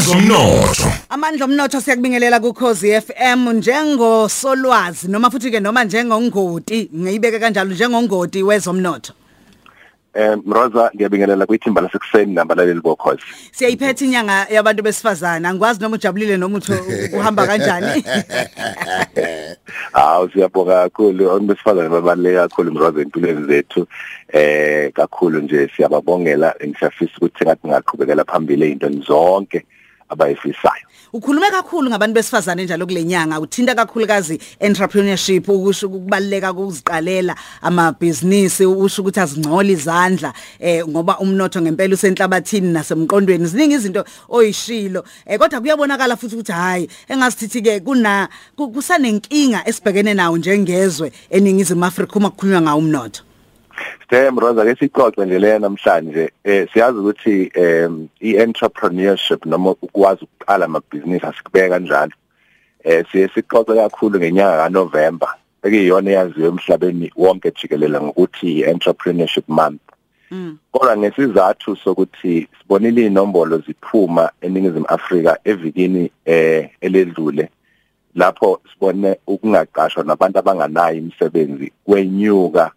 wezomnotho Amandla omnotho. Siyakubingelela kuKhosi FM njengosolwazi noma futhi ke noma njengongoti. Ngiyibeke kanjalo njengongoti wezomnotho. Eh Mroza ngiyabingelela kwithimba lasekuseni nabalaleli bokhozi. Siyayiphetha inyanga yabantu besifazana angikwazi noma ujabulile noma uthi uhamba kanjani. Hawu siyabonga kakhulu. Abantu besifazane babaluleke kakhulu Mroza empilweni zethu. Eh kakhulu nje siyababongela. Ngisafisa ukuthi ngathi ngaqhubekela phambili ezintweni zonke. Abayifisayo. Ukhulume kakhulu ngabantu besifazane njalo kulenyanga uthinta kakhulukazi entrepreneurship ukusho ukubaleka kokuziqalela amabhizinisi usho ukuthi azingcola izandla eh ngoba umnotho ngempela usenhlabathini nasemqondweni. Ziningi izinto oyishilo eh kodwa kuyabonakala futhi ukuthi hayi engasithithi ke kuna ku- kusanenkinga esibhekene nawo njengezwe eningizimu Afrika uma kukhulunywa ngawo umnotho. Sithe Mroza ke sicoxe nje le namhlanje eh siyazi ukuthi em i-entrepreneurship noma ukwazi ukuqala amabhizinisi asikubeka kanjalo. Eh siye sicoxe kakhulu ngenyanga kaNovember ekuyiyona eyaziwa emhlabeni wonke jikelele ngokuthi i-entrepreneurship month. mm Kodwa ngesizathu sokuthi sibonile inombolo ziphuma eningizimu Afrika evikini eh eledlule lapho sibone ukungaqashwa nabantu abanganayo imisebenzi kwenyuka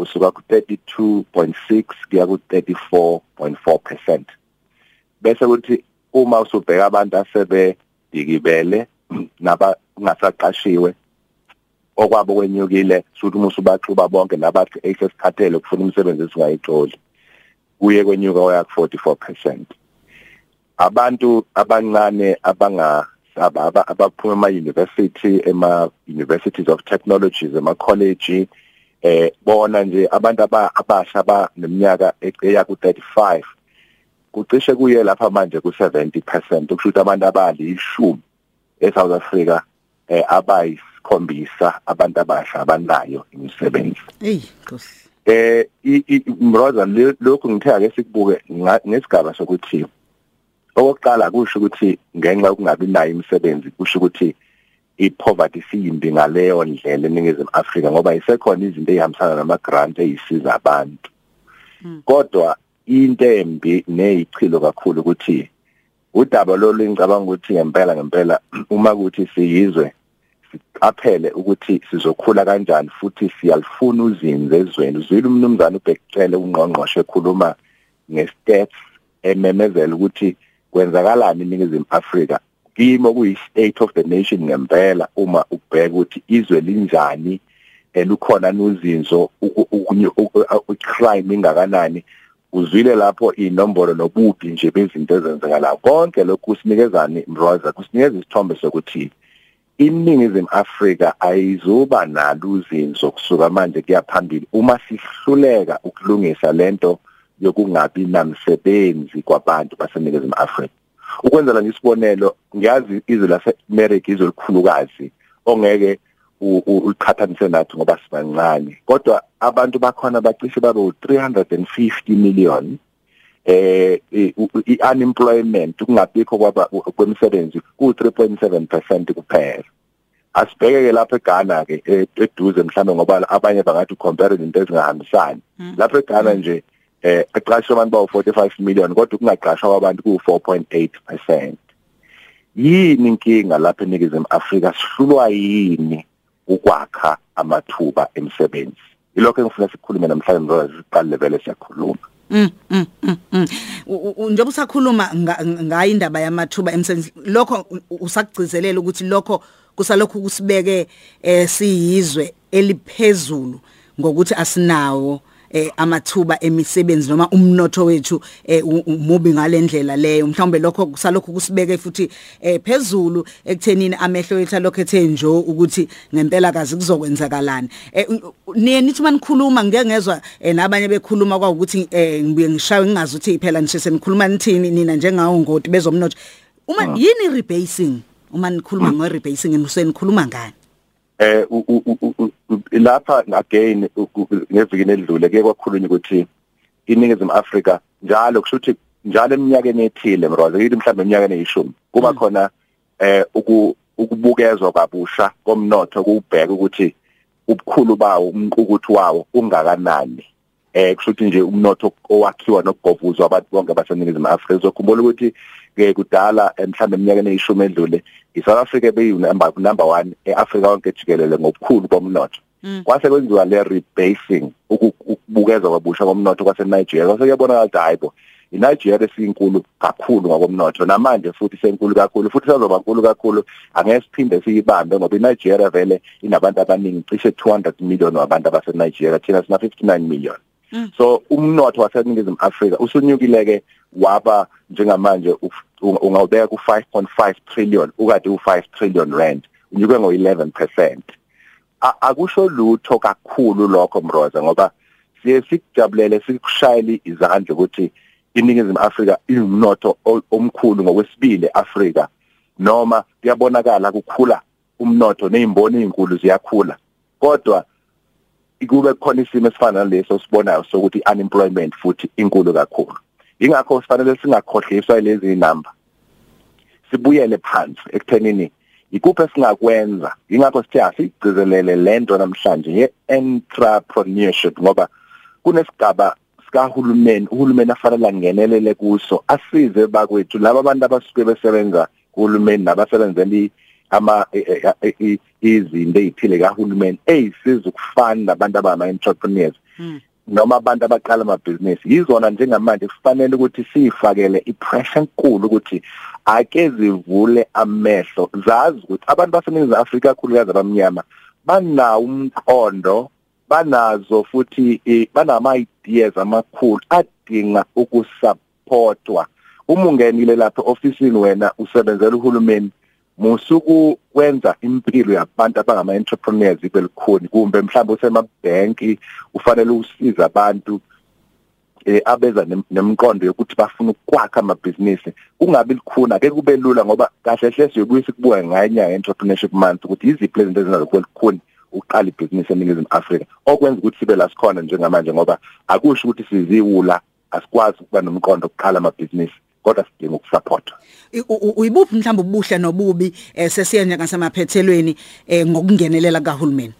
kusuka ku 32.6 kuya ku 34.4% bese kuthi uma usubheka abantu asebedikibele nabangasaqashiwe okwabo kwenyukile futhi uma usubaxuba bonke nabathi esesikhathele ukufuna umsebenzi esingayitholi kuye kwenyuka waya ku 44% abantu abancane abanga aba- aba- abaphuma ema university ema universities of technologies ema college eh bona nje abantu aba- abasha abaneminyaka eya ku 35 kucishe kuye lapha manje ku 70% ukusho ukuthi abantu abalishumi eSouth Africa eh abayisikhombisa abantu abasha abanayo imisebenzi. Hey nkosi. Eh mroza lokhu ngithe ake sikubuke ngesigaba sokuthi okokuqala kusho ukuthi ngenxa yokungabi nayo imisebenzi kusho ukuthi i-poverty siyimbi ngaleyo ndlela eningizimu Afrika ngoba isekhona izinto ezihambisana nama-grant ezisiza abantu. Kodwa into embi neyichilo kakhulu ukuthi udaba lolu ngicabanga ukuthi ngempela ngempela uma kuthi siyizwe siqaphele ukuthi sizokhula kanjani futhi siyalifuna uzinze ezweni. Uzwile umnumzana ubhekicele ungqongqoshe ekhuluma ngestats ememezela ukuthi kwenzakalani eningizimu Afrika. Kimo kuyi state of the nation ngempela uma ubheka ukuthi izwe linjani elukhona nozinzo crime ingakanani uzwile lapho inombolo nobubi nje bezinto ezenzakalayo konke lokhu kusinikezani Mroza kusinikeza isithombe sokuthi iningizimu Afrika ayizuba nalo uzinzo kusuka manje kuya phambili uma sihluleka ukulungisa lento yokungabi namsebenzi kwabantu baseningizimu Afrika. Ukwenzela nje isibonelo ngiyazi izwe laseAmerica izwe likhulukazi ongeke uqhathanise nathi ngoba sibancane. Kodwa abantu bakhona bacishe babe u350 million eh i-unemployment ukungabikho kwaba kwemisebenzi ku3.7% kuphela. Asibheke lapha eGhana ke eduze mhlambe ngoba abanye bangathi compare izinto ezingahambisani. Lapha eGhana nje eh aqashwe abantu bawu 45 million kodwa ukungaqashwa kwabantu ku 4.8% yini inkinga lapha eNingizimu Afrika? Sihlulwa yini ukwakha amathuba emisebenzi ilokho engifuna sikhulume namhlanje ngoba siqale vele siyakhuluma. Mm mm mm, mm. Njengoba usakhuluma nga- ngayo indaba yamathuba emsebenzi lokho usakugcizelela ukuthi lokho kusalokhu kusibeke eh siyizwe eliphezulu ngokuthi asinawo amathuba emisebenzi noma umnotho wethu eh u- umubi ngalendlela leyo. Mhlawumbe lokho kusalokhu kusibeke futhi eh phezulu ekuthenini amehlo ethu alokho ethe njo ukuthi ngempela kazi kuzokwenzakalani. Eh u- u- niye nithi manikhuluma ngeke ngezwe eh, nabanye bekhuluma kwaukuthi eh ngibuye ngishawe ngingazi ukuthi phela nje senikhuluma nithini nina njengawo ngoti bezomnotho. Uma yini rebasing? Uma nikhuluma ngo rebasing nisenikhuluma ngani? Eh lapha again ngevikini elidlule ke kwakhulunywa ukuthi iningizimu Afrika njalo kusho ukuthi njalo eminyakeni ethile mroza yithi mhlawumbe eminyakeni eyishumi. Kuba khona eh uku- ukubukezwa kabusha komnotho kubheka ukuthi ubukhulu bawo umqukuthi wawo ungakanani. Eh kushuthi nje umnotho owakhiwa nokubhovuzwa abantu bonke baseningizimu Afrika. Uzokhumbula ukuthi ke kudala mhlambe eminyakeni eyishumi edlule iSouth Africa beyi number number 1 eAfrika yonke jikelele ngokukhulu komnotho kwase kwenziwa le rebasing ukubukeza kwabusha komnotho kwase Nigeria kwase kuyabonakala ukuthi hayibo iNigeria siyinkulu kakhulu ngokomnotho. Namanje futhi senkulu kakhulu futhi sazoba nkulu kakhulu. Angeke siphinde siyibambe ngoba iNigeria vele inabantu abaningi cishe 200 million wabantu abaseNigeria thina sina 59 million. So umnotho waseningizimu Afrika usunyukile ke waba njengamanje ungawubeka ku 5.5 trillion ukade u5 trillion rand unyuke ngo 11% akusho lutho kakhulu lokho mroza ngoba siye sikujabulele sikushayile izandla ukuthi iningizimu Afrika inomnotho omkhulu ngokwesibili eAfrika noma kuyabonakala kukhula umnotho nezimboni ezinkulu ziyakhula. Kodwa kube khona isimo esifana naleso sibonayo sokuthi unemployment futhi inkulu kakhulu. Ingakho sifanele singakhohliswa lezi number. Sibuyele phansi ekuthenini ikuphi esingakwenza. Ingakho sithe asigcizelele lento namhlanje ye-entrepreneurship ngoba kunesigaba sikahulumeni uhulumeni afanele angenelele kuso asize bakwethu. Laba bantu abasuke besebenza kuhulumeni nabasebenzeli ama izinto ezithile kahulumeni ezisiza ukufana nabantu abama entrepreneurs. Noma abantu abaqala amabhizinisi. Yizona njengamanje kufanele ukuthi sifakele ipressure enkulu ukuthi ake zivule amehlo. Zazi ukuthi abantu baseningizimu Afrika kakhulukazi abamnyama banawo umqondo banazo futhi banama ideas amakhulu adinga ukusupportwa. Uma ungenile lapha ofisini wena usebenzela uhulumeni musuku kwenza impilo yabantu abangama entrepreneurs ibe likhuni kumbe mhlawumbe usemabhenki ufanele usiza abantu eh abeza nemqondo yokuthi bafuna ukwakha amabhizinisi. Kungabi likhuna ake kube lula ngoba kahle hle siyobuye sikubuka nganyanga entrepreneurship month ukuthi iziphi izinto ezinazo kwelikhuni uqala ibhizinisi eningizimu Afrika. Okwenza ukuthi sibe la sikhona njengamanje ngoba akusho ukuthi siziwula asikwazi ukuba nomqondo oqala amabhizinisi. Kodwa sidinga ukusupport uyibuphi mhlawumbe ubuhle nobubi sesiya ngasemaphethelweni ngokungenelela kahulumeni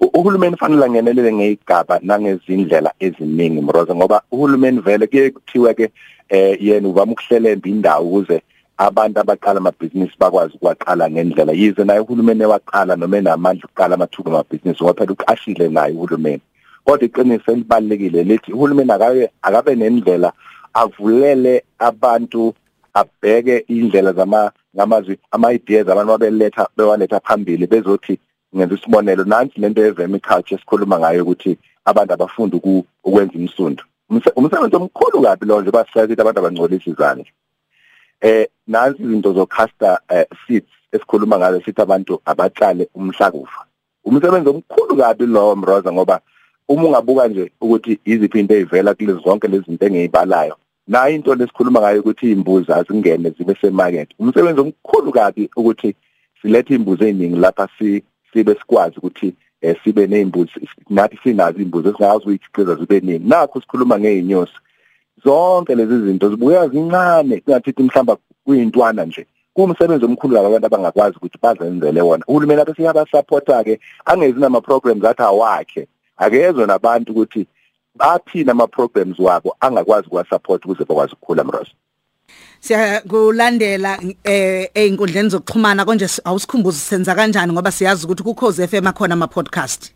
uhulumeni fanele angenelele ngezigaba nangezindlela eziningi mroza ngoba uhulumeni vele kuye kuthiwe ke eh yena uvama ukuhlelemba indawo ukuze abantu abaqala amabhizinisi bakwazi ukuwaqala ngendlela. Yize naye uhulumeni ewaqala noma enamandla ukuqala amathuba amabhizinisi ngoba phela uqashile naye uhulumeni. Kodwa iqiniso elibalekile lethi uhulumeni akabe akabe nendlela avulele abantu abheke indlela zama ngamazwi ama ideas abantu abeletha bewaletha phambili bezothi ngenza isibonelo nansi lento ye-vermiculture esikhuluma ngayo ukuthi abantu abafunda ukwenza imisundo umsebenzi omkhulu kabi lo nje basihlazithi abantu abangcolisa izandla. Eh nansi izinto zocaster seeds esikhuluma ngazo sithi abantu abatshale umhlakufa umsebenzi omkhulu kabi lo mroza ngoba uma ungabuka nje ukuthi iziphi into ezivela kulezi zonke lezi zinto engiyibalayo nayo into lesikhuluma ngayo ukuthi imbuzi azingene zibe semarket. Umsebenzi omkhulu kabi ukuthi silethe imbuzi eziningi lapha si sibe sikwazi ukuthi eh, sibe nezimbuzi nathi sinazo imbuzi esingazi ukuyikhiqiza zibe ningi. Nakho sikhuluma ngeinyosi zonke lezi zinto zibuya zincane kungathithi mhlamba kuyintwana nje. Kumsebenzi omkhulu labantu abangakwazi ukuthi bazenzele wona. Uhulumeni akhe siyabasupporta ke angezi nama programs athi awakhe. Akezwe nabantu ukuthi bathina ama programs wabo angakwazi ukuwasupport ukuze bakwazi ukukhula mrosi siyakulandela eh einkundleni zokuxhumana konje awusikhumbuzi senza kanjani ngoba siyazi ukuthi ku Khosi FM akhona ama podcast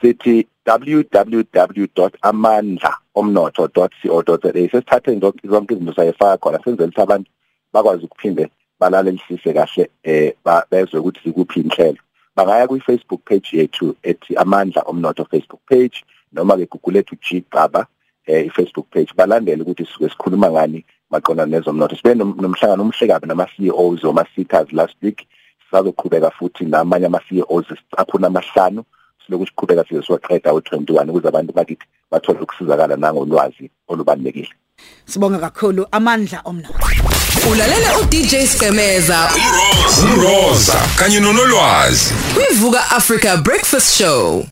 sithi www.amandlaomnotho.co.za sesithathe zonke zonke izinto sayifaka khona senzele ukuthi abantu bakwazi ukuphinde balalelisise kahle eh bezwe ukuthi sikuphi inhlelo. Bangaya kwi Facebook page yethu ethi amandla omnotho Facebook page. Noma ke Google lethu G Gaba eh i-Facebook page balandele ukuthi sisuke sikhuluma ngani maqondana nezomnotho sibe nomhlangano omhlekabi nama CEOs oma sitters last week. Sizoqhubeka futhi namanye ama CEOs akhona amahlanu siloku siqhubeka size siwaqeda u21 ukuze abantu bakithi bathole ukusizakala nangolwazi olubalekile sibonga kakhulu. Amandla omnotho. Ulalela uDJ Skemeza Umroza kanye nonolwazi. Kwivuka Africa Breakfast Show.